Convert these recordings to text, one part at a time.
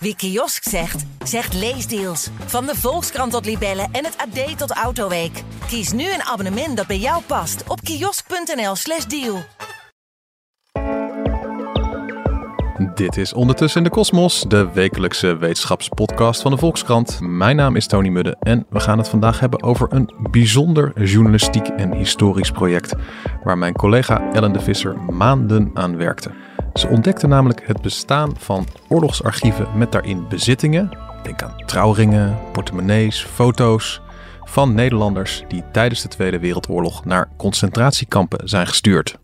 Wie kiosk zegt, zegt leesdeals. Van de Volkskrant tot Libellen en het AD tot Autoweek. Kies nu een abonnement dat bij jou past op kiosk.nl/slash deal. Dit is Ondertussen in de Kosmos, de wekelijkse wetenschapspodcast van de Volkskrant. Mijn naam is Tony Mudde en we gaan het vandaag hebben over een bijzonder journalistiek en historisch project waar mijn collega Ellen de Visser maanden aan werkte. Ze ontdekte namelijk het bestaan van oorlogsarchieven met daarin bezittingen. Denk aan trouwringen, portemonnees, foto's van Nederlanders die tijdens de Tweede Wereldoorlog naar concentratiekampen zijn gestuurd.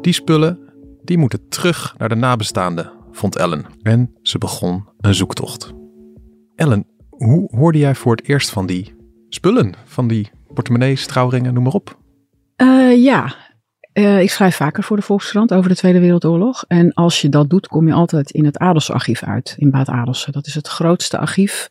Die spullen die moeten terug naar de nabestaanden, vond Ellen. En ze begon een zoektocht. Ellen, hoe hoorde jij voor het eerst van die spullen? Van die portemonnees, trouwringen, noem maar op. Uh, ja, uh, ik schrijf vaker voor de Volkskrant over de Tweede Wereldoorlog. En als je dat doet, kom je altijd in het Adelsarchief uit, in Bad Adelsen. Dat is het grootste archief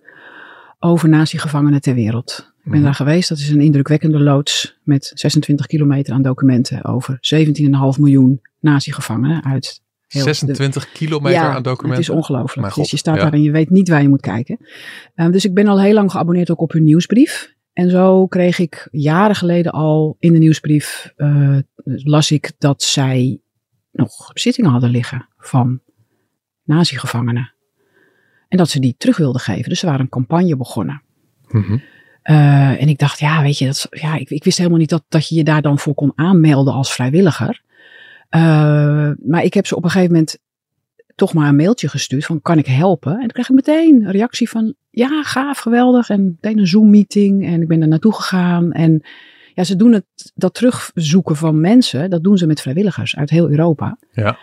over nazi-gevangenen ter wereld. Ik ben mm. daar geweest. Dat is een indrukwekkende loods met 26 kilometer aan documenten over 17,5 miljoen nazi-gevangenen uit 26 kilometer aan documenten. Het is ongelooflijk. Dus je staat daar en je weet niet waar je moet kijken. Uh, dus ik ben al heel lang geabonneerd ook op hun nieuwsbrief. En zo kreeg ik jaren geleden al in de nieuwsbrief, uh, las ik dat zij nog bezittingen hadden liggen van nazi-gevangenen. En dat ze die terug wilden geven. Dus ze waren een campagne begonnen. Mm uh, en ik dacht, ja, weet je, dat, ja, ik, ik, wist helemaal niet dat, dat je je daar dan voor kon aanmelden als vrijwilliger. Uh, maar ik heb ze op een gegeven moment toch maar een mailtje gestuurd van kan ik helpen? En dan kreeg ik meteen een reactie van ja, gaaf, geweldig. En meteen een Zoom meeting en ik ben er naartoe gegaan. En ja, ze doen het, dat terugzoeken van mensen, dat doen ze met vrijwilligers uit heel Europa. Ja.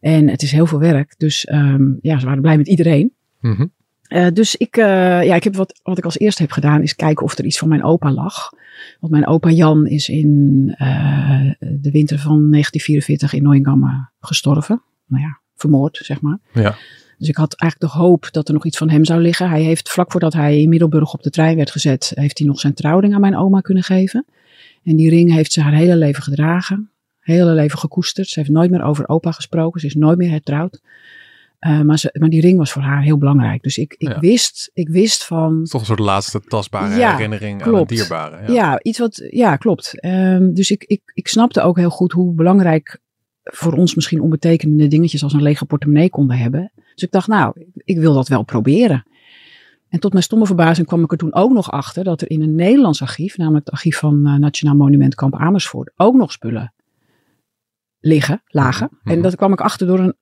En het is heel veel werk, dus um, ja, ze waren blij met iedereen. Mm -hmm. uh, dus ik, uh, ja, ik heb wat, wat ik als eerste heb gedaan, is kijken of er iets van mijn opa lag. Want mijn opa Jan is in uh, de winter van 1944 in Neuengamme gestorven. Nou ja, vermoord, zeg maar. Ja. Dus ik had eigenlijk de hoop dat er nog iets van hem zou liggen. Hij heeft vlak voordat hij in Middelburg op de trein werd gezet, heeft hij nog zijn trouwring aan mijn oma kunnen geven. En die ring heeft ze haar hele leven gedragen. Hele leven gekoesterd. Ze heeft nooit meer over opa gesproken. Ze is nooit meer hertrouwd. Uh, maar, ze, maar die ring was voor haar heel belangrijk. Dus ik, ik, ja. wist, ik wist van. Toch een soort laatste tastbare ja, herinnering klopt. aan het dierbare. Ja. ja, iets wat. Ja, klopt. Um, dus ik, ik, ik snapte ook heel goed hoe belangrijk voor ons misschien onbetekenende dingetjes als een lege portemonnee konden hebben. Dus ik dacht, nou, ik wil dat wel proberen. En tot mijn stomme verbazing kwam ik er toen ook nog achter dat er in een Nederlands archief, namelijk het archief van uh, Nationaal Monument Kamp Amersfoort, ook nog spullen liggen, lagen. Mm -hmm. En dat kwam ik achter door een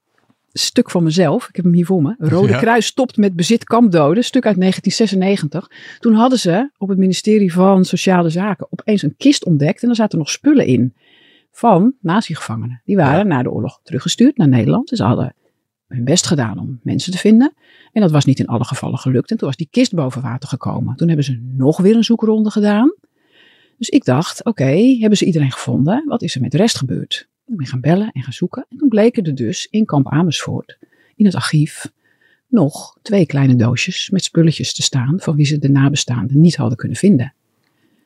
stuk van mezelf. Ik heb hem hier voor me. Rode ja. Kruis stopt met bezit kampdoden. Stuk uit 1996. Toen hadden ze op het ministerie van Sociale Zaken opeens een kist ontdekt. En daar zaten nog spullen in van nazi-gevangenen. Die waren ja. na de oorlog teruggestuurd naar Nederland. Dus ze hadden hun best gedaan om mensen te vinden. En dat was niet in alle gevallen gelukt. En toen was die kist boven water gekomen. Toen hebben ze nog weer een zoekronde gedaan. Dus ik dacht, oké, hebben ze iedereen gevonden? Wat is er met de rest gebeurd? Ik ben gaan bellen en gaan zoeken. En toen bleken er dus in kamp Amersfoort, in het archief, nog twee kleine doosjes met spulletjes te staan van wie ze de nabestaanden niet hadden kunnen vinden.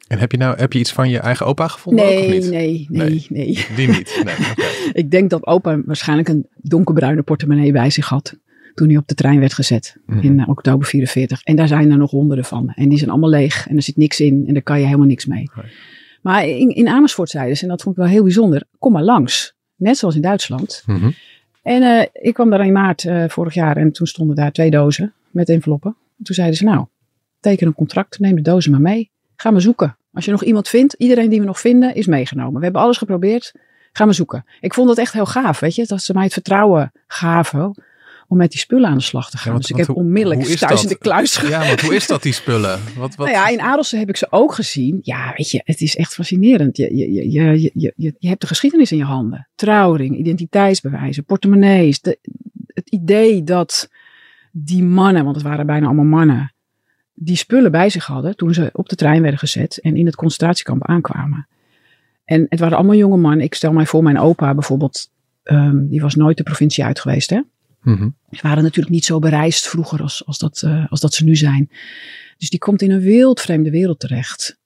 En heb je nou heb je iets van je eigen opa gevonden? Nee, ook, niet? nee, nee, nee, Die niet. Nee, okay. ik denk dat opa waarschijnlijk een donkerbruine portemonnee bij zich had. Toen hij op de trein werd gezet mm -hmm. in uh, oktober 44. En daar zijn er nog honderden van. En die zijn allemaal leeg. En er zit niks in. En daar kan je helemaal niks mee. Nee. Maar in, in, Amersfoort zeiden ze, en dat vond ik wel heel bijzonder. Kom maar langs. Net zoals in Duitsland. Mm -hmm. En uh, ik kwam daar in maart uh, vorig jaar. En toen stonden daar twee dozen met enveloppen. En toen zeiden ze, nou, teken een contract. Neem de dozen maar mee. Ga maar zoeken. Als je nog iemand vindt, iedereen die we nog vinden, is meegenomen. We hebben alles geprobeerd. Ga maar zoeken. Ik vond dat echt heel gaaf, weet je. Dat ze mij het vertrouwen gaven om met die spullen aan de slag te gaan. Ja, dus ik heb onmiddellijk thuis in de kluis gegaan. Ja, want hoe is dat, die spullen? Wat, wat? Nou ja, in Adelsen heb ik ze ook gezien. Ja, weet je, het is echt fascinerend. Je, je, je, je, je, je hebt de geschiedenis in je handen. Trouwring, identiteitsbewijzen, portemonnees. De, het idee dat die mannen, want het waren bijna allemaal mannen, die spullen bij zich hadden toen ze op de trein werden gezet en in het concentratiekamp aankwamen. En het waren allemaal jonge mannen. Ik stel mij voor, mijn opa bijvoorbeeld, um, die was nooit de provincie uit geweest. Hè? Mm -hmm. Ze waren natuurlijk niet zo bereisd vroeger als, als, dat, uh, als dat ze nu zijn. Dus die komt in een wildvreemde wereld terecht.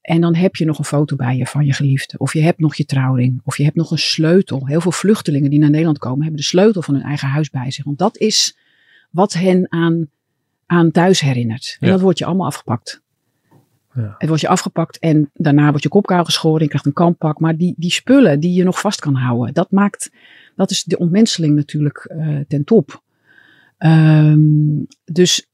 En dan heb je nog een foto bij je van je geliefde. Of je hebt nog je trouwring. Of je hebt nog een sleutel. Heel veel vluchtelingen die naar Nederland komen hebben de sleutel van hun eigen huis bij zich. Want dat is wat hen aan, aan thuis herinnert. En Ja. dat wordt je allemaal afgepakt. Ja. Het wordt je afgepakt en daarna wordt je kopkuil geschoren. Je krijgt een kamppak. Maar die, die spullen die je nog vast kan houden. Dat maakt, dat is de ontmenseling natuurlijk eh, ten top. Ehm, dus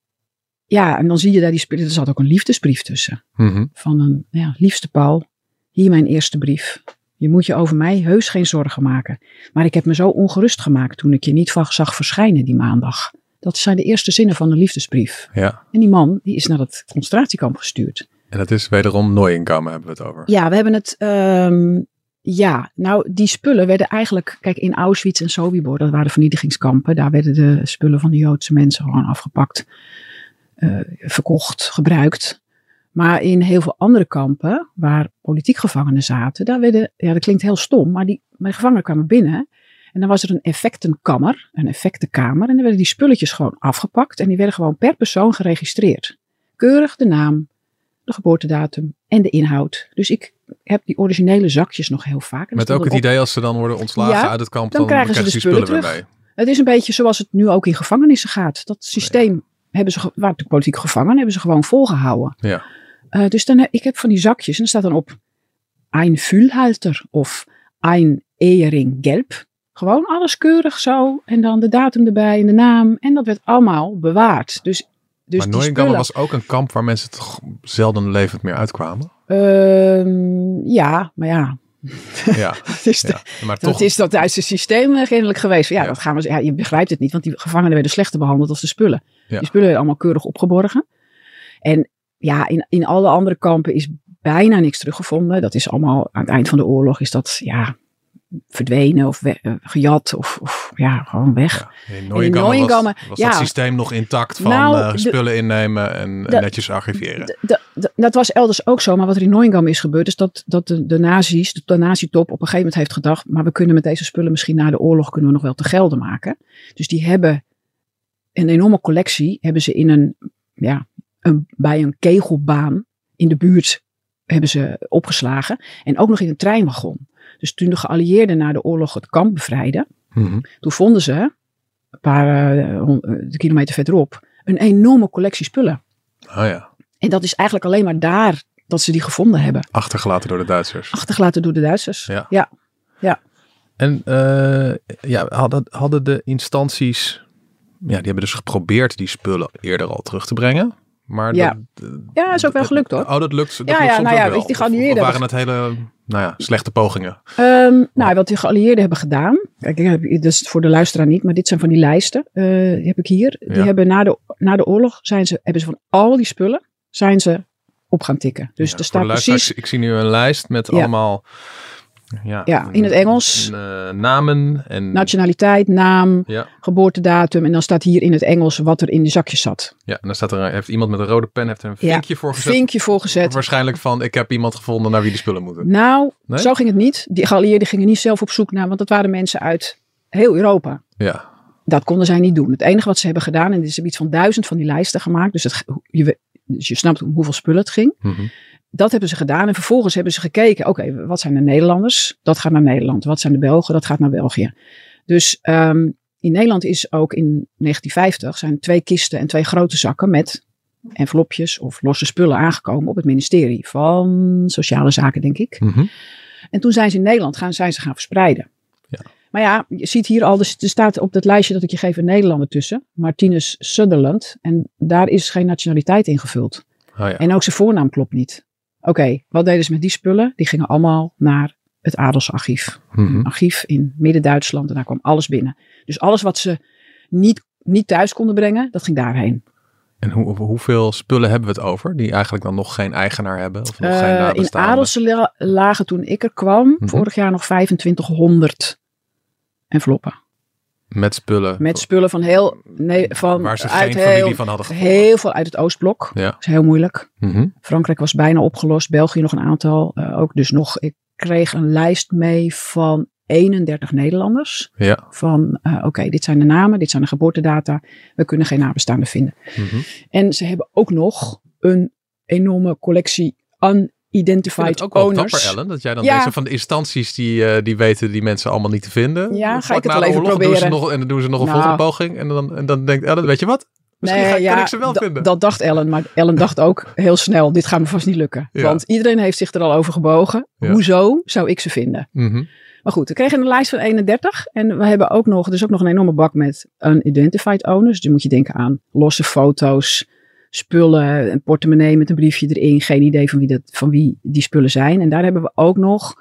ja, en dan zie je daar die spullen. Er zat ook een liefdesbrief tussen. Mhm. Van een, ja, liefste Paul. Hier mijn eerste brief. Je moet je over mij heus geen zorgen maken. Maar ik heb me zo ongerust gemaakt toen ik je niet van zag verschijnen die maandag. Dat zijn de eerste zinnen van de liefdesbrief. Ja. En die man die is naar het concentratiekamp gestuurd. En dat is wederom Nooienkamp hebben we het over. Ja, we hebben het. ehm, ja, nou, die spullen werden eigenlijk. Kijk, in Auschwitz en Sobibor, dat waren vernietigingskampen. Daar werden de spullen van de Joodse mensen gewoon afgepakt, eh, verkocht, gebruikt. Maar in heel veel andere kampen, waar politiek gevangenen zaten, daar werden. Ja, dat klinkt heel stom, maar die mijn gevangenen kwamen binnen. En dan was er een effectenkammer, een effectenkamer. En dan werden die spulletjes gewoon afgepakt. En die werden gewoon per persoon geregistreerd. Keurig de naam, de geboortedatum en de inhoud. Dus ik heb die originele zakjes nog heel vaak. En Met ook het idee als ze dan worden ontslagen Ja, uit het kamp, dan dan, krijgen ze krijgen de die spullen, spullen weer mee. Het is een beetje zoals het nu ook in gevangenissen gaat. Dat systeem hebben ze, waar de politieke gevangenen, hebben ze gewoon volgehouden. Ja. Eh, dus dan, ik heb van die zakjes en er staat dan op een Füllhalter of een Ehering Gelb. Gewoon alles keurig zo. En dan de datum erbij en de naam. En dat werd allemaal bewaard. Dus, dus maar spullen, was ook een kamp waar mensen toch zelden levend meer uitkwamen. Ehm, ja, maar ja. Ja, Dat is, de- ja. maar dat toch. is dat Duitse systeem eh, kennelijk geweest. Ja, Ja. Dat gaan we, ja, je begrijpt het niet, want die gevangenen werden slechter behandeld als de spullen. Ja. Die spullen werden allemaal keurig opgeborgen. En ja, in, in alle andere kampen is bijna niks teruggevonden. Dat is allemaal aan het eind van de oorlog is dat ja, verdwenen of we- eh, gejat of, of ja, gewoon weg. Ja, in was, was ja. dat systeem nog intact van Nou, eh, de- spullen innemen en de- netjes archiveren. Dat was elders ook zo, maar wat er in Neuengamme is gebeurd, is dat, dat de, de nazi's, de, de nazi-top, op een gegeven moment heeft gedacht, maar we kunnen met deze spullen misschien na de oorlog kunnen we nog wel te gelden maken. Dus die hebben een enorme collectie, hebben ze in een, ja, een, bij een kegelbaan in de buurt hebben ze opgeslagen. En ook nog in een treinwagon. Dus toen de geallieerden na de oorlog het kamp bevrijden, Mhm. toen vonden ze, een paar de kilometer verderop, een enorme collectie spullen. Oh ja, En dat is eigenlijk alleen maar daar dat ze die gevonden hebben. achtergelaten door de Duitsers. Achtergelaten door de Duitsers. Ja. ja. En eh, ja, hadden, hadden de instanties, ja, die hebben dus geprobeerd die spullen eerder al terug te brengen. Maar Ja. dat, Ja, is ook wel gelukt, hoor. Oh, dat lukt. Dat Ja, lukt ja, nou ja, weet je, die geallieerden waren het hele, nou ja, slechte pogingen? Ehm, nou, wat die geallieerden hebben gedaan. Kijk, ik heb, dus voor de luisteraar niet, maar dit zijn van die lijsten. eh, die heb ik hier. Die Ja. hebben na de, na de oorlog zijn ze, hebben ze van al die spullen zijn ze op gaan tikken. Dus Ja, er staat de precies. Ik zie nu een lijst met Ja. allemaal ja, Ja, in het Engels. eh, namen en Nationaliteit, naam, ja, geboortedatum. En dan staat hier in het Engels wat er in de zakjes zat. ja, en dan staat er heeft iemand met een rode pen heeft er een Ja, vinkje voor gezet. Vinkje voorgezet. Waarschijnlijk van ik heb iemand gevonden naar wie die spullen moeten. Nou, Nee? zo ging het niet. Die geallieerden gingen niet zelf op zoek naar, want dat waren mensen uit heel Europa. Ja, Dat konden zij niet doen. Het enige wat ze hebben gedaan, en ze hebben iets van duizend van die lijsten gemaakt, dus, het, je, dus je snapt om hoeveel spullen het ging. mhm. Dat hebben ze gedaan en vervolgens hebben ze gekeken, oké, wat zijn de Nederlanders? Dat gaat naar Nederland. Wat zijn de Belgen? Dat gaat naar België. Dus ehm, in Nederland is ook in 1950 zijn twee kisten en twee grote zakken met envelopjes of losse spullen aangekomen op het ministerie van Sociale Zaken, denk ik. Mhm. En toen zijn ze in Nederland gaan, zijn ze gaan verspreiden. Ja. Maar ja, je ziet hier al, er staat op dat lijstje dat ik je geef een Nederlander tussen. Martinus Sutherland. En daar is geen nationaliteit ingevuld. Oh, ja. En ook zijn voornaam klopt niet. Oké, wat deden ze met die spullen? Die gingen allemaal naar het Adelsarchief. Mhm. Een archief in Midden-Duitsland en daar kwam alles binnen. Dus alles wat ze niet, niet thuis konden brengen, dat ging daarheen. En hoe, hoeveel spullen hebben we het over die eigenlijk dan nog geen eigenaar hebben? Of nog geen Eh, in nabestaanden? Adelse la- lagen toen ik er kwam, Mhm. vorig jaar nog 2500 enveloppen. Met spullen. Met spullen van heel, nee, van waar ze uit geen familie heel, van hadden gevonden. heel veel uit het Oostblok. Ja. Dat is heel moeilijk. Mhm. Frankrijk was bijna opgelost, België nog een aantal. eh, ook dus nog, ik kreeg een lijst mee van 31 Nederlanders. Ja. Van eh, oké, dit zijn de namen, dit zijn de geboortedata. We kunnen geen nabestaanden vinden. Mhm. En ze hebben ook nog een enorme collectie aan Het ook wel owners. dapper, Ellen, dat jij dan Ja. deze van de instanties die, eh, die weten die mensen allemaal niet te vinden. Ja, ga ik het wel even oorlog Doen ze proberen. nog, en dan doen ze nog een Nou. volgende poging. En dan, en dan denkt Ellen, weet je wat? Misschien ga, kan ik ze wel vinden. Dat dacht Ellen, maar Ellen dacht ook heel snel, dit gaat me vast niet lukken. Ja. Want iedereen heeft zich er al over gebogen. Ja. Hoezo zou ik ze vinden? Mhm. Maar goed, we kregen een lijst van 31 en we hebben ook nog, er is ook nog een enorme bak met unidentified owners. Dus dan moet je denken aan losse foto's, spullen, een portemonnee met een briefje erin. Geen idee van wie, dat, van wie die spullen zijn. En daar hebben we ook nog,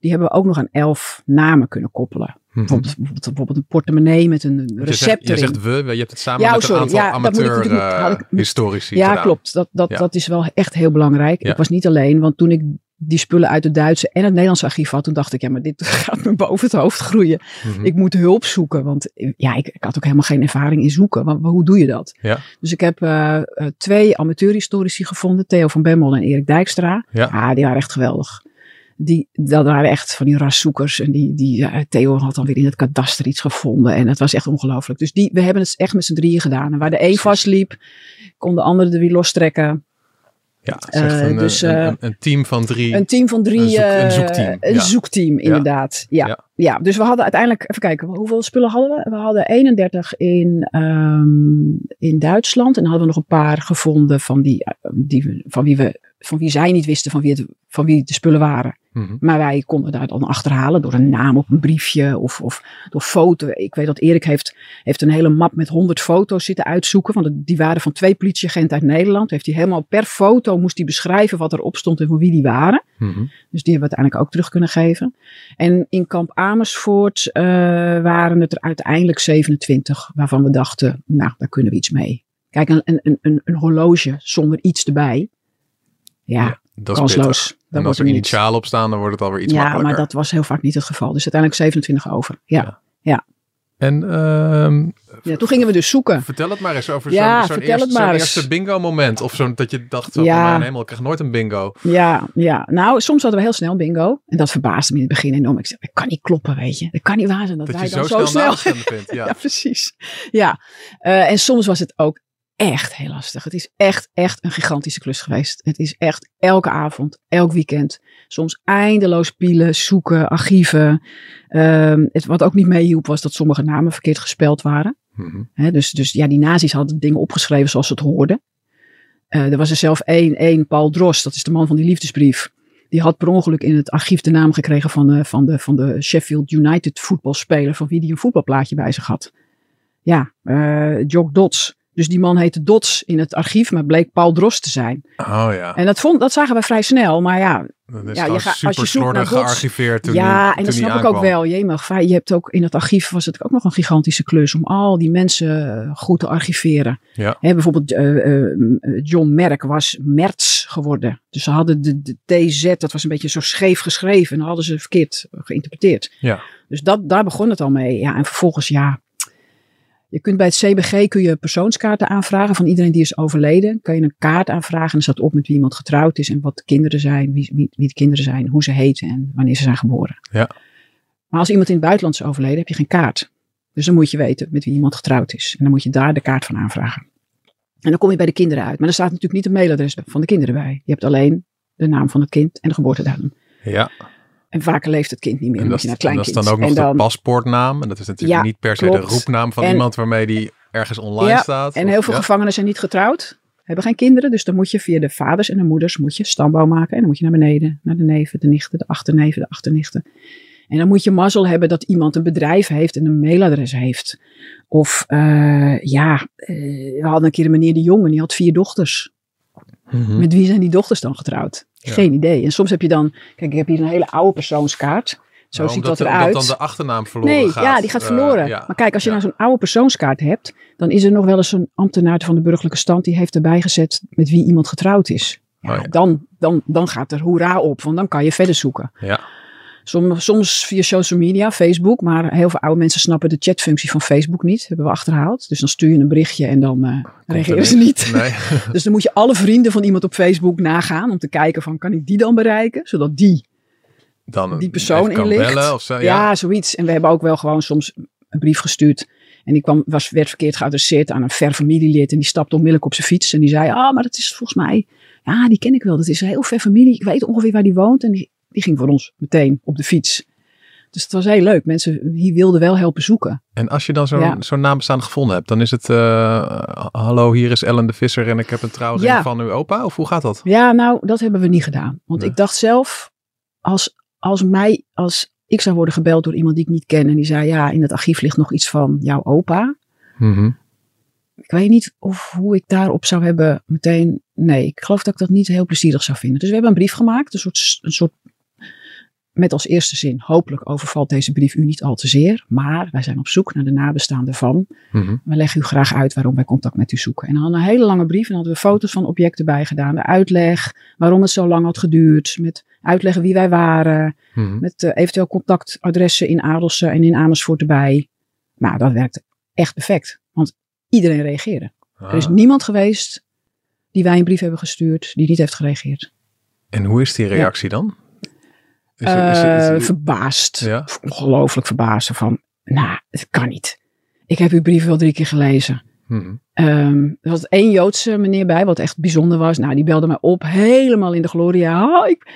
die hebben we ook nog aan elf namen kunnen koppelen. Mhm. Bijvoorbeeld, bijvoorbeeld, een portemonnee met een Je recept zegt, je erin. zegt we, je hebt het samen Ja, met sorry. een aantal Ja, ik amateur ik- historici Ja, gedaan. klopt. Dat, dat, Ja. dat is wel echt heel belangrijk. Ja. Ik was niet alleen, want toen ik die spullen uit het Duitse en het Nederlandse archief had, toen dacht ik, ja, maar dit gaat me boven het hoofd groeien. Mhm. Ik moet hulp zoeken, want ja, ik, ik had ook helemaal geen ervaring in zoeken. Want hoe doe je dat? Ja. Dus ik heb eh, twee amateurhistorici gevonden, Theo van Bemmel en Erik Dijkstra. Ja. Ah, die waren echt geweldig. Die, dat waren echt van die raszoekers. En die, die, ja, Theo had dan weer in het kadaster iets gevonden. En het was echt ongelooflijk. Dus die, we hebben het echt met z'n drieën gedaan. En waar de een vastliep, kon de andere er weer lostrekken. Ja, is echt Eh, een, dus, een, eh, een, team van drie. Een team van drie. Een zoek- een eh, zoekteam, Een ja. zoekteam, inderdaad. Ja. Ja. Ja. dus we hadden uiteindelijk, even kijken, hoeveel spullen hadden we? We hadden 31 in, ehm, in Duitsland. En dan hadden we nog een paar gevonden van, die, eh, die, van, wie, we, van wie zij niet wisten van wie, het, van wie de spullen waren. Mhm. Maar wij konden daar dan achterhalen door een naam op een briefje of, of door foto. Ik weet dat Erik heeft, heeft een hele map met 100 foto's zitten uitzoeken. Want die waren van twee politieagenten uit Nederland. Heeft hij helemaal per foto moest hij beschrijven wat erop stond en van wie die waren. Mhm. Dus die hebben we uiteindelijk ook terug kunnen geven. En in kamp Amersfoort eh, waren het er uiteindelijk 27 waarvan we dachten, nou, daar kunnen we iets mee. Kijk, een, een, een, een horloge zonder iets erbij. Ja, Ja, kansloos. En als er initialen op staan, dan wordt het alweer iets Ja, makkelijker. maar dat was heel vaak niet het geval. Dus uiteindelijk 27 over. Ja. En ehm, ja, toen gingen we dus zoeken. vertel het maar eens over Ja, zo'n eerste, het maar zo'n eens. eerste bingo moment. Of zo'n dat je dacht, zo, Ja. van mijn hemel, ik krijg nooit een bingo. Ja, ja, nou, soms hadden we heel snel bingo. En dat verbaasde me in het begin enorm. Ik zei, dat kan niet kloppen, weet je. Dat kan niet waar zijn dat, Dat wij dan zo zo snel snel... vindt. Ja. Ja, precies. Ja, Eh, en soms was het ook echt heel lastig. Het is echt, echt een gigantische klus geweest. Het is echt elke avond, elk weekend. Soms eindeloos pielen, zoeken, archieven. Ehm, het, wat ook niet meehielp was dat sommige namen verkeerd gespeld waren. Mhm. Dus, dus ja, die nazi's hadden dingen opgeschreven zoals ze het hoorden. Eh, er was er zelf één, één, Paul Drost, dat is de man van die liefdesbrief. Die had per ongeluk in het archief de naam gekregen van de, van de, van de Sheffield United voetbalspeler, van wie die een voetbalplaatje bij zich had. Ja, eh Jock Dots. Dus die man heette Dots in het archief, maar bleek Paul Drost te zijn. Oh ja, En dat, vond, dat zagen wij vrij snel, maar ja, dat is ja, je gewoon ga- als je zoekt naar dots- gearchiveerd toen ja, die, en toen dat snap ik ook wel. Jemig, je hebt ook in het archief was het ook nog een gigantische klus om al die mensen eh, goed te archiveren. Ja. Hè, bijvoorbeeld eh, eh, John Merck was Merts geworden. Dus ze hadden de, de TZ, dat was een beetje zo scheef geschreven en dan hadden ze verkeerd geïnterpreteerd. Ja. Dus dat, daar begon het al mee. Ja, en vervolgens ja, je kunt bij het CBG kun je persoonskaarten aanvragen van iedereen die is overleden. Kan je een kaart aanvragen en er staat op met wie iemand getrouwd is en wat de kinderen zijn, wie, wie, wie de kinderen zijn, hoe ze heten en wanneer ze zijn geboren. Ja. Maar als iemand in het buitenland is overleden, heb je geen kaart. Dus dan moet je weten met wie iemand getrouwd is. En dan moet je daar de kaart van aanvragen. En dan kom je bij de kinderen uit. Maar er staat natuurlijk niet het mailadres van de kinderen bij. Je hebt alleen de naam van het kind en de geboortedatum. Ja, En vaker leeft het kind niet meer. en dat, je naar en dat is dan ook nog En de paspoortnaam. En dat is natuurlijk Ja, niet per se de roepnaam van En- iemand waarmee die ergens online Ja, staat. En Of- heel veel ja. gevangenen zijn niet getrouwd, hebben geen kinderen. Dus dan moet je via de vaders en de moeders moet je stambouw maken. En dan moet je naar beneden, naar de neven, de nichten, de achterneven, de achternichten. En dan moet je mazzel hebben dat iemand een bedrijf heeft en een mailadres heeft. Of eh, ja, eh, we hadden een keer een meneer de Jonge, die had vier dochters. Mhm. Met wie zijn die dochters dan getrouwd? Ja. Geen idee. En soms heb je dan, kijk ik heb hier een hele oude persoonskaart. Zo Nou, ziet dat eruit. Omdat dan de achternaam verloren Nee, gaat. ja, die gaat Eh, verloren. ja. Maar kijk, als je Ja. nou zo'n oude persoonskaart hebt, dan is er nog wel eens een ambtenaar van de burgerlijke stand die heeft erbij gezet met wie iemand getrouwd is. Ja, Oh ja. Dan, dan, dan gaat er hoera op, want dan kan je verder zoeken. Ja. Soms, soms via social media, Facebook, maar heel veel oude mensen snappen de chatfunctie van Facebook niet. Hebben we achterhaald. Dus dan stuur je een berichtje en dan eh er reageren ze niet. Nee. Dus dan moet je alle vrienden van iemand op Facebook nagaan om te kijken van kan ik die dan bereiken, zodat die Dan die persoon in ligt. bellen of zo. Ja. Ja. zoiets. En we hebben ook wel gewoon soms een brief gestuurd. En die kwam, was, werd verkeerd geadresseerd aan een ver familielid. En die stapte onmiddellijk op zijn fiets. En die zei, ah, maar dat is volgens mij, ja, die ken ik wel. Dat is een heel ver familie. Ik weet ongeveer waar die woont. En die, die ging voor ons meteen op de fiets. Dus het was heel leuk. Mensen hier wilden wel helpen zoeken. En als je dan zo'n Ja. zo'n gevonden hebt, dan is het, eh, hallo, hier is Ellen de Visser en ik heb een trouwring Ja. van uw opa? Of hoe gaat dat? Ja, nou, dat hebben we niet gedaan. Want Nee. ik dacht zelf, als, als mij, als ik zou worden gebeld door iemand die ik niet ken. En die zei, ja, in het archief ligt nog iets van jouw opa. Mhm. Ik weet niet of hoe ik daarop zou hebben meteen. Nee, ik geloof dat ik dat niet heel plezierig zou vinden. Dus we hebben een brief gemaakt, een soort, een soort met als eerste zin. Hopelijk overvalt deze brief u niet al te zeer. Maar wij zijn op zoek naar de nabestaanden van. Mhm. We leggen u graag uit waarom wij contact met u zoeken. En dan hadden we een hele lange brief en dan hadden we foto's van objecten bijgedaan. De uitleg waarom het zo lang had geduurd. Met uitleggen wie wij waren. Mhm. Met eh, eventueel contactadressen in Adelsen en in Amersfoort erbij. Nou, dat werkte echt perfect. Want iedereen reageerde. Er is Ah. niemand geweest die wij een brief hebben gestuurd die niet heeft gereageerd. En hoe is die reactie dan? Is er- is er- is Eh, er- verbaasd. Ja. Ongelooflijk verbaasd. Van, nou, het kan niet. Ik heb uw brief wel drie keer gelezen. Mhm. Ehm, er was één Joodse meneer bij, wat echt bijzonder was. Nou, die belde mij op, helemaal in de gloria. Oh, ik,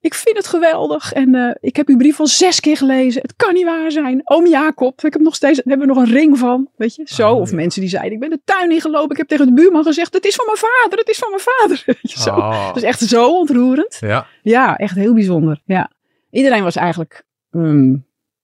ik vind het geweldig. En eh, ik heb uw brief al zes keer gelezen. Het kan niet waar zijn. Oom Jacob, ik heb nog steeds, daar hebben we nog een ring van. Weet je, zo. Oh, of ja. mensen die zeiden, ik ben de tuin ingelopen. Ik heb tegen de buurman gezegd, het is van mijn vader, het is van mijn vader. Weet je, zo. Ah. Dat is echt zo ontroerend. Ja. Ja, echt heel bijzonder. Ja. Iedereen was eigenlijk ehm,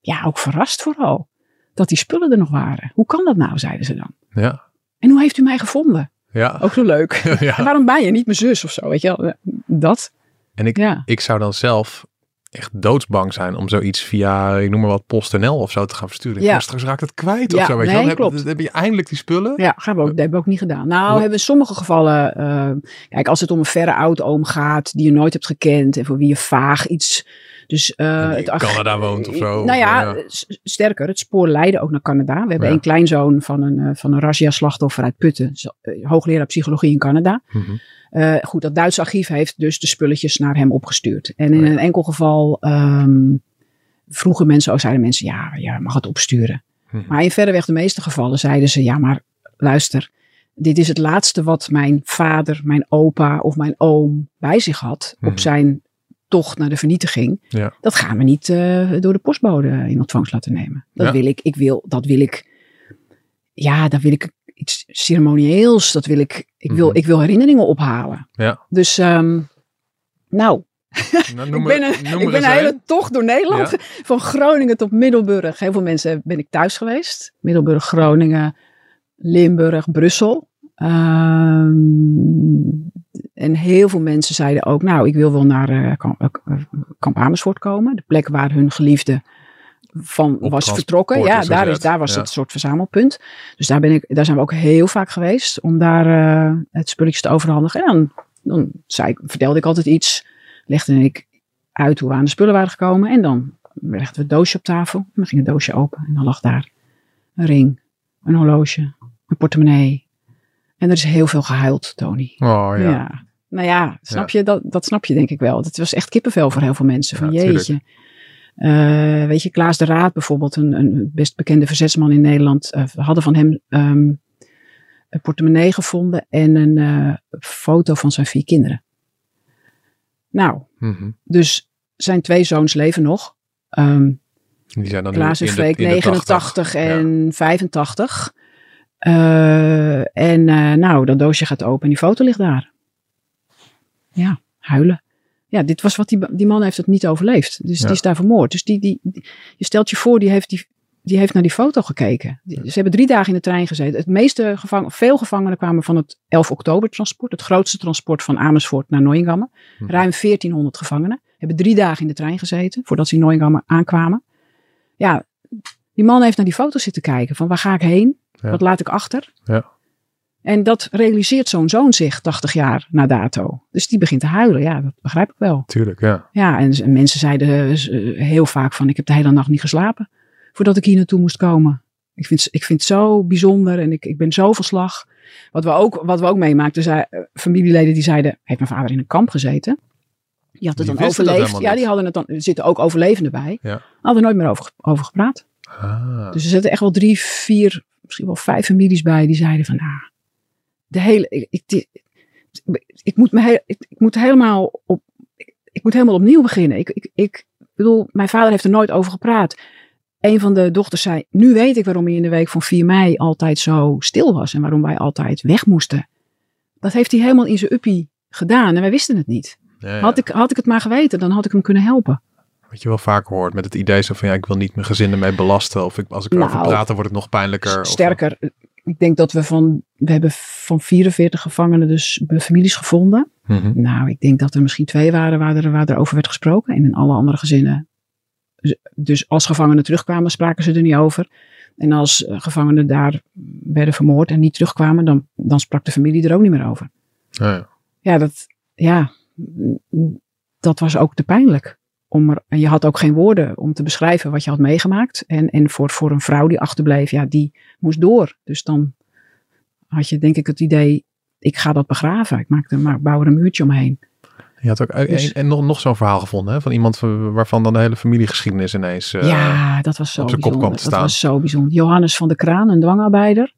ja, ook verrast vooral. Dat die spullen er nog waren. Hoe kan dat nou, zeiden ze dan. Ja. En hoe heeft u mij gevonden? Ja. Ook zo leuk. ja. En waarom ben je niet mijn zus of zo? Weet je wel? Dat. En ik, Ja. ik zou dan zelf echt doodsbang zijn om zoiets via, ik noem maar wat, PostNL of zo te gaan versturen. Ja. straks raakt het kwijt of Ja, zo. Weet je nee, wel. Dan heb, klopt. dan heb je eindelijk die spullen. Ja, gaan we ook, dat hebben we ook niet gedaan. Nou, hebben we in sommige gevallen. eh, kijk, als het om een verre oud-oom gaat. die je nooit hebt gekend. en voor wie je vaag iets. Dus, eh, die het Canada woont of zo, Nou ja, ja. s- sterker, het spoor leidde ook naar Canada. We hebben Ja. een kleinzoon van een, eh, van een razzia-slachtoffer uit Putten. eh, Hoogleraar psychologie in Canada. Mhm. Eh, goed, dat Duitse archief heeft dus de spulletjes naar hem opgestuurd. En in Oh ja. een enkel geval ehm, vroegen mensen, ook zeiden mensen, ja, ja, mag het opsturen. Mhm. Maar in verreweg de meeste gevallen zeiden ze, ja, maar luister, dit is het laatste wat mijn vader, mijn opa of mijn oom bij zich had Mhm. op zijn tocht naar de vernietiging. Ja. Dat gaan we niet eh, door de postbode in ontvangst laten nemen. Dat Ja. wil ik, ik wil, dat wil ik, ja, dat wil ik iets ceremonieels. Dat wil ik, ik wil, Mhm. ik wil herinneringen ophalen. Ja. Dus, ehm, nou, Nou, noem ik ben een, noem ik ben een hele tocht door Nederland. Ja. Van Groningen tot Middelburg. Heel veel mensen ben ik thuis geweest. Middelburg, Groningen, Limburg, Brussel. Ehm, en heel veel mensen zeiden ook, nou, ik wil wel naar eh, kamp, eh, kamp Amersfoort komen. De plek waar hun geliefde van Op was vertrokken. Ja, daar, is, daar was Ja. het soort verzamelpunt. Dus daar, ben ik, daar zijn we ook heel vaak geweest om daar eh, het spulletjes te overhandigen. En dan, dan zei ik, vertelde ik altijd iets. Legde ik uit hoe we aan de spullen waren gekomen. En dan legden we het doosje op tafel. En dan ging het doosje open. En dan lag daar een ring, een horloge, een portemonnee. En er is heel veel gehuild, Tony. Oh ja. Ja. Nou ja, snap je, dat, dat snap je denk ik wel. Het was echt kippenvel voor heel veel mensen. Van Ja, jeetje. Eh, weet je, Klaas de Raad bijvoorbeeld, een, een best bekende verzetsman in Nederland. eh, we hadden van hem ehm, een portemonnee gevonden en een eh, foto van zijn vier kinderen. Nou, Mhm. dus zijn twee zoons leven nog. Ehm, Die zijn dan Klaas en Freek in de 89 Ja. en 85. Eh, en eh, nou, dat doosje gaat open en die foto ligt daar. Ja, huilen. Ja, dit was wat die, die man heeft het niet overleefd. Dus Ja. die is daar vermoord. Dus die, die, die- je stelt je voor, die heeft, die, die heeft naar die foto gekeken. Die- ze hebben drie dagen in de trein gezeten. Het meeste gevangen, veel gevangenen kwamen van het 11 oktober transport. Het grootste transport van Amersfoort naar Neuengamme. Hm. Ruim 1400 gevangenen. Hebben drie dagen in de trein gezeten voordat ze in aankwamen. Ja, die man heeft naar die foto's zitten kijken. Van waar ga ik heen? Ja. Wat laat ik achter? Ja. En dat realiseert zo'n zoon zich 80 jaar na dato. Dus die begint te huilen. Ja, dat begrijp ik wel. Tuurlijk, ja. Ja, en, en mensen zeiden eh, heel vaak van ik heb de hele nacht niet geslapen voordat ik hier naartoe moest komen. Ik vind, ik vind het zo bijzonder en ik, ik ben zo van slag. Wat we ook, wat we ook meemaakten, zei, eh, familieleden die zeiden, heeft mijn vader in een kamp gezeten? Die had het Die dan overleefd. Ja, niet. die hadden het dan, er zitten ook overlevenden bij. Ja. Hadden er nooit meer over, over gepraat. Ah. Dus er zitten echt wel drie, vier misschien wel vijf families bij die zeiden van, nou, de hele, ik, ik, ik, moet, me ik, ik, moet helemaal op, ik, ik, moet helemaal opnieuw beginnen. Ik, ik, ik bedoel, mijn vader heeft er nooit over gepraat. Een van de dochters zei, nu weet ik waarom hij in de week van 4 mei altijd zo stil was en waarom wij altijd weg moesten. Dat heeft hij helemaal in zijn uppie gedaan en wij wisten het niet. Ja, ja. Had, ik, had ik het maar geweten, dan had ik hem kunnen helpen. Wat je wel vaak hoort met het idee zo van ja, ik wil niet mijn gezin ermee belasten. Of ik, als ik erover nou, praat, dan wordt het nog pijnlijker. Sterker, of, ik denk dat we van, we hebben van 44 gevangenen dus families gevonden. Mm -hmm. Nou, ik denk dat er misschien twee waren waar er, waar er over werd gesproken. En in alle andere gezinnen. Dus als gevangenen terugkwamen, spraken ze er niet over. En als gevangenen daar werden vermoord en niet terugkwamen, dan, dan sprak de familie er ook niet meer over. Ja. ja, dat, ja, dat was ook te pijnlijk. Om er, en je had ook geen woorden om te beschrijven wat je had meegemaakt. En, en voor, voor een vrouw die achterbleef, ja, die moest door. Dus dan had je denk ik het idee, ik ga dat begraven. Ik maak er, maar bouw er een muurtje omheen. Je had ook dus, en nog, nog zo'n verhaal gevonden hè? van iemand waarvan dan de hele familiegeschiedenis ineens uh, ja, dat was zo op zijn kop kwam te staan. Dat was zo bijzonder. Johannes van de Kraan, een dwangarbeider,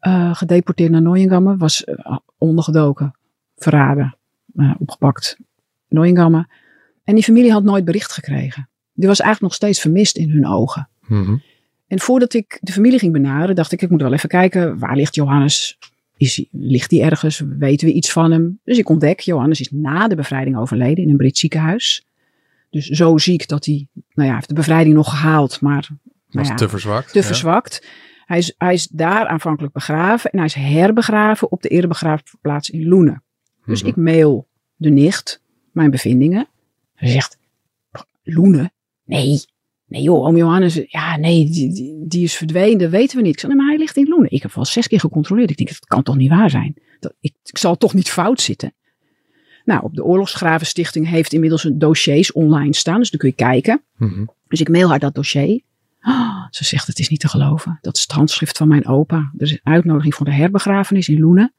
uh, gedeporteerd naar Nooiengammen, was uh, ondergedoken, verraden, opgepakt. Nooiengammen. En die familie had nooit bericht gekregen. Die was eigenlijk nog steeds vermist in hun ogen. Mm -hmm. En voordat ik de familie ging benaderen, dacht ik, ik moet wel even kijken, waar ligt Johannes? Is hij, ligt hij ergens? Weten we iets van hem? Dus ik ontdek, Johannes is na de bevrijding overleden in een Brits ziekenhuis. Dus zo ziek dat hij, nou ja, heeft de bevrijding nog gehaald, maar was nou ja, te verzwakt. Te ja. verzwakt. Hij is, hij is daar aanvankelijk begraven en hij is herbegraven op de erebegraafplaats in Loenen. Dus Mhm. ik mail de nicht mijn bevindingen. Ze zegt, Loenen? Nee, nee joh, oom Johannes, ja nee, die, die, die is verdwenen, dat weten we niet. Ik zei, nee, maar hij ligt in Loenen. Ik heb wel zes keer gecontroleerd. Ik denk, dat kan toch niet waar zijn? Dat, ik, ik zal toch niet fout zitten? Nou, op de Oorlogsgravenstichting heeft inmiddels een dossiers online staan, dus dan kun je kijken. Mhm. Dus ik mail haar dat dossier. Ah, ze zegt, het is niet te geloven. Dat is het handschrift van mijn opa. Er is een uitnodiging voor de herbegrafenis in Loenen.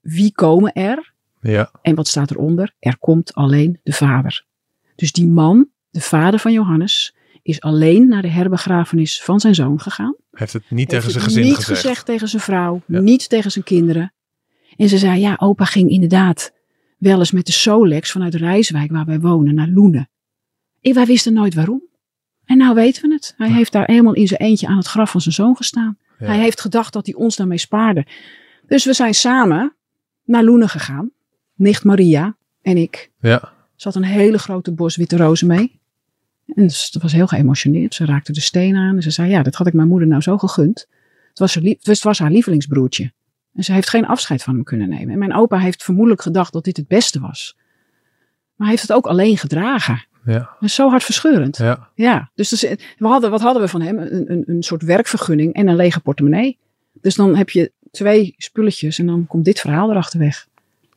Wie komen er? Ja, En wat staat eronder? Er komt alleen de vader. Dus die man, de vader van Johannes, is alleen naar de herbegrafenis van zijn zoon gegaan. heeft het niet tegen zijn gezin niet gezegd. gezegd tegen zijn vrouw, Ja. niet tegen zijn kinderen. En ze zei, ja, opa ging inderdaad wel eens met de Solex vanuit Rijswijk, waar wij wonen, naar Loenen. En wij wisten nooit waarom. En nou weten we het. Hij heeft daar helemaal in zijn eentje aan het graf van zijn zoon gestaan. Ja. Hij heeft gedacht dat hij ons daarmee spaarde. Dus we zijn samen naar Loenen gegaan. Nicht Maria en ik. Ja, Ze had een hele grote bos witte rozen mee. En ze was heel geëmotioneerd. Ze raakte de steen aan en ze zei, ja, dat had ik mijn moeder nou zo gegund. Het was, het was haar lievelingsbroertje. En ze heeft geen afscheid van hem kunnen nemen. En mijn opa heeft vermoedelijk gedacht dat dit het beste was. Maar hij heeft het ook alleen gedragen. ja, is zo hartverscheurend. Ja, ja. dus, dus we hadden, wat hadden we van hem? Een, een, een soort werkvergunning en een lege portemonnee. Dus dan heb je twee spulletjes en dan komt dit verhaal erachter weg.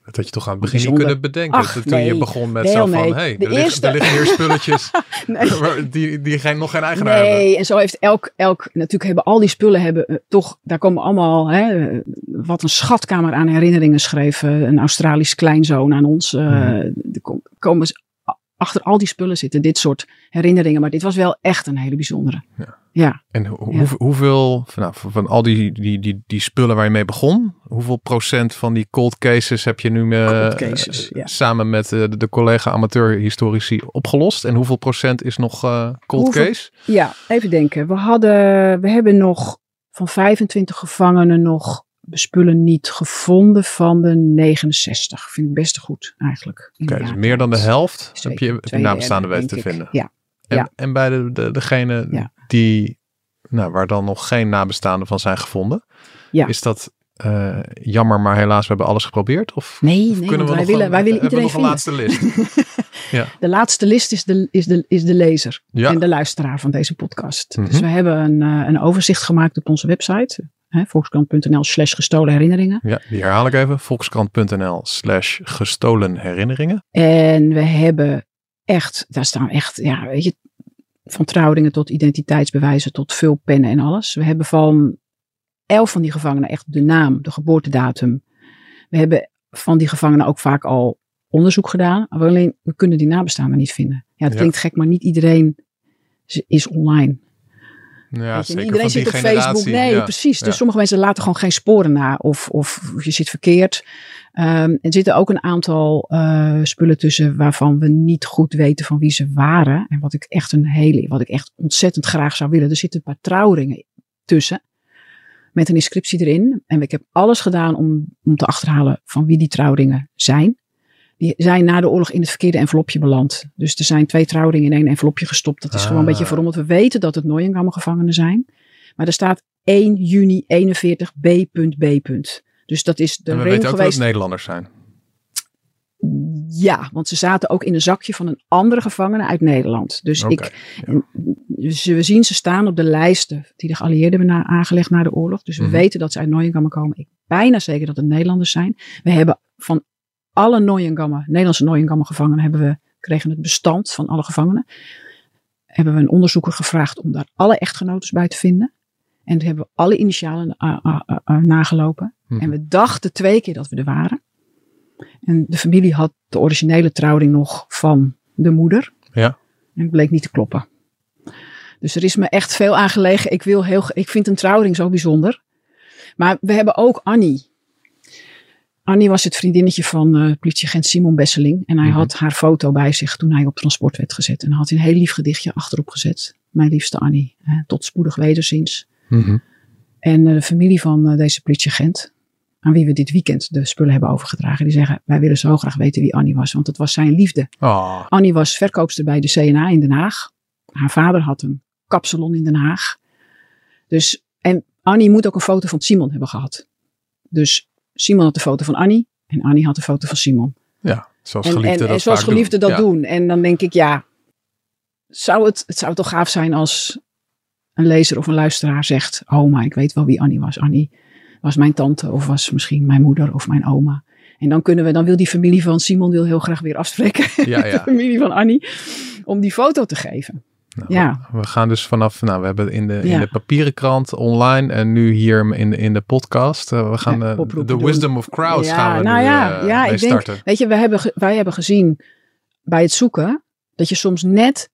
Dat had je toch aan het begin niet kunnen bedenken. Ach, toen nee. je begon met Nee, zo van, nee. hé, hey, De er, er liggen hier spulletjes die, die geen, nog geen eigenaar hebben. Nee, en zo heeft elk, elk, natuurlijk hebben al die spullen hebben eh, toch, daar komen allemaal, hè, eh, wat een schatkamer aan herinneringen schreef eh, een Australisch kleinzoon aan ons. eh, Mhm. Er kom- komen achter al die spullen zitten dit soort herinneringen, maar dit was wel echt een hele bijzondere. Ja. Ja, En hoe, Ja. hoeveel, van, nou, van van al die, die, die, die spullen waar je mee begon, hoeveel procent van die cold cases heb je nu eh, Cold cases, ja. samen met eh, de, de collega amateurhistorici opgelost? En hoeveel procent is nog eh, cold Hoeveel- case? ja, even denken. We hadden, we hebben nog van 25 gevangenen nog spullen niet gevonden van de 69. Vind ik best goed eigenlijk. in Oké, dus meer dan de helft Twee- heb je, nabestaanden derde, weten te vinden. Ja, En, ja. en bij de, de, degene Ja. die, nou, waar dan nog geen nabestaanden van zijn gevonden, Ja. is dat eh, jammer, maar helaas, we hebben alles geprobeerd? Of Nee, nee, kunnen want we wij nog willen, een- wij willen iedereen nog een vinden. laatste list? De laatste list is de, is de, is de lezer Ja. en de luisteraar van deze podcast. Mhm. Dus we hebben een, eh, een overzicht gemaakt op onze website. Volkskrant.nl slash gestolen herinneringen. Ja, die herhaal ik even. Volkskrant.nl slash gestolen herinneringen. En we hebben echt, daar staan echt, ja, weet je, van trouwringen tot identiteitsbewijzen tot vulpennen en alles. We hebben van elf van die gevangenen echt de naam, de geboortedatum. We hebben van die gevangenen ook vaak al onderzoek gedaan. Alleen, we kunnen die nabestaanden niet vinden. Ja, het Ja. klinkt gek, maar niet iedereen is online. Ja, zeker iedereen zit op. Facebook. Nee, ja. precies. Dus Ja. sommige mensen laten gewoon geen sporen na. Of, of, of je zit verkeerd. Ehm, er zitten ook een aantal eh, spullen tussen waarvan we niet goed weten van wie ze waren. En wat ik echt een hele, wat ik echt ontzettend graag zou willen. Er zitten een paar trouwringen tussen. Met een inscriptie erin. En ik heb alles gedaan om, om te achterhalen van wie die trouwringen zijn. Die zijn na de oorlog in het verkeerde envelopje beland. Dus er zijn twee trouwringen in één envelopje gestopt. Dat is gewoon een Ah. beetje verrommeld. We weten dat het Neuengamme gevangenen zijn. Maar er staat 1 juni 41 B.B. Dus dat is de En we ring weten ook dat het Nederlanders zijn. Ja, want ze zaten ook in een zakje van een andere gevangene uit Nederland. Dus ik, dus we zien ze staan op de lijsten die de geallieerden hebben na- aangelegd na de oorlog. Dus we Mhm. weten dat ze uit Neuengamme komen. Ik bijna zeker dat het Nederlanders zijn. We hebben van alle Neuengamme, Nederlandse Neuengamme gevangenen, hebben we, kregen het bestand van alle gevangenen. Hebben we een onderzoeker gevraagd om daar alle echtgenotes bij te vinden. En toen hebben we alle initialen ah, nagelopen. Mhm. En we dachten twee keer dat we er waren. En de familie had de originele trouwring nog van de moeder. Ja. En het bleek niet te kloppen. Dus er is me echt veel aangelegen. Ik, wil heel, ik vind een trouwring zo bijzonder. Maar we hebben ook Annie. Annie was het vriendinnetje van eh, politieagent Simon Besseling. En hij Mhm. had haar foto bij zich toen hij op transport werd gezet. En hij had een heel lief gedichtje achterop gezet. Mijn liefste Annie. hè, tot spoedig wederziens. Mhm. En eh, de familie van eh, deze politieagent, aan wie we dit weekend de spullen hebben overgedragen, die zeggen: Wij willen zo graag weten wie Annie was, want het was zijn liefde. Ah, Annie was verkoopster bij de CNA in Den Haag. Haar vader had een kapsalon in Den Haag. Dus, en Annie moet ook een foto van Simon hebben gehad. Dus Simon had de foto van Annie en Annie had de foto van Simon. ja, zoals En, geliefden en, dat en zoals geliefden doen. dat Ja. doen. En dan denk ik, ja, zou het, het zou toch gaaf zijn als een lezer of een luisteraar zegt: Oh, maar ik weet wel wie Annie was. Annie was mijn tante of was misschien mijn moeder of mijn oma. En dan kunnen we, dan wil die familie van Simon wil heel graag weer afspreken. Ja, ja. de familie van Annie. Om die foto te geven. Nou, Ja. We gaan dus vanaf, nou, we hebben in de, in de papieren krant online en nu hier in, de- in de podcast. eh, we gaan Ja, doen. Wisdom of Crowds gaan we nou nu ja, eh, ja, ik denk- starten. Weet je, wij hebben, wij hebben gezien bij het zoeken dat je soms net,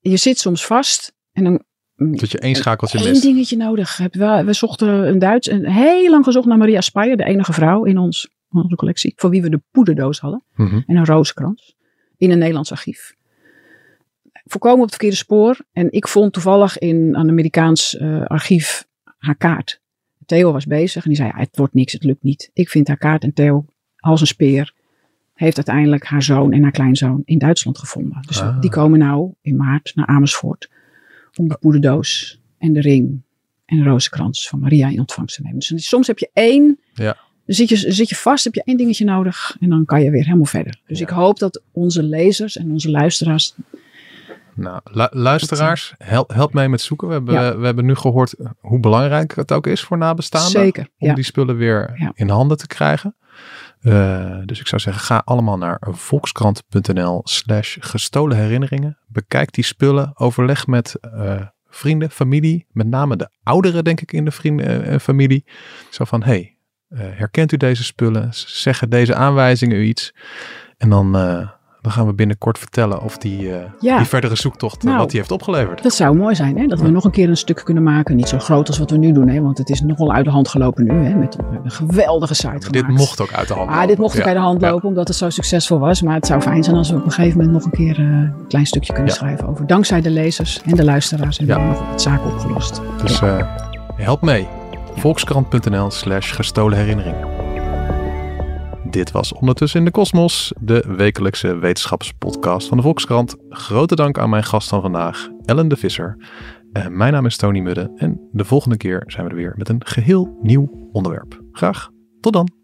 je zit soms vast en dan Dat je één schakeltje mist. dingetje nodig hebt. We, we zochten een Duits, en heel lang gezocht naar Maria Speyer, de enige vrouw in ons, onze collectie, voor wie we de poederdoos hadden Mhm. en een rozenkrans in een Nederlands archief. Voorkomen op het verkeerde spoor en ik vond toevallig in een Amerikaans eh, archief haar kaart. Theo was bezig en die zei, ja, het wordt niks, het lukt niet. Ik vind haar kaart en Theo, als een speer, heeft uiteindelijk haar zoon en haar kleinzoon in Duitsland gevonden. Dus Ah. die komen nou in maart naar Amersfoort om de poederdoos en de ring en de rozenkrans van Maria in ontvangst te nemen. Dus soms heb je één, Ja. dan zit je, zit je vast, heb je één dingetje nodig en dan kan je weer helemaal verder. Dus Ja. ik hoop dat onze lezers en onze luisteraars, Nou, lu- luisteraars, help, help mee met zoeken. We hebben, Ja. we hebben nu gehoord hoe belangrijk het ook is voor nabestaanden. zeker, Om ja, die spullen weer Ja. in handen te krijgen. Eh, dus ik zou zeggen, ga allemaal naar volkskrant.nl slash gestolen herinneringen. Bekijk die spullen. Overleg met eh, vrienden, familie. Met name de ouderen, denk ik, in de vrienden en familie. Zo van, hey, eh, herkent u deze spullen? Zeggen deze aanwijzingen u iets? En dan, eh, dan gaan we binnenkort vertellen of die, eh, Ja. die verdere zoektocht, eh, Nou. wat die heeft opgeleverd. dat zou mooi zijn, hè? dat we nog een keer een stuk kunnen maken. Niet zo groot als wat we nu doen, hè? want het is nogal uit de hand gelopen nu. Hè? Met een geweldige site gemaakt. Dit mocht ook uit de hand Ah, lopen. dit mocht ook Ja. uit de hand lopen, omdat het zo succesvol was. Maar het zou fijn zijn als we op een gegeven moment nog een keer eh, een klein stukje kunnen schrijven over. Dankzij de lezers en de luisteraars hebben we nog wat zaken opgelost. Dus help mee. Volkskrant.nl slash gestolen herinnering. Dit was Ondertussen in de Kosmos, de wekelijkse wetenschapspodcast van de Volkskrant. Grote dank aan mijn gast van vandaag, Ellen de Visser. Eh, mijn naam is Tony Mudde en de volgende keer zijn we er weer met een geheel nieuw onderwerp. Graag, tot dan.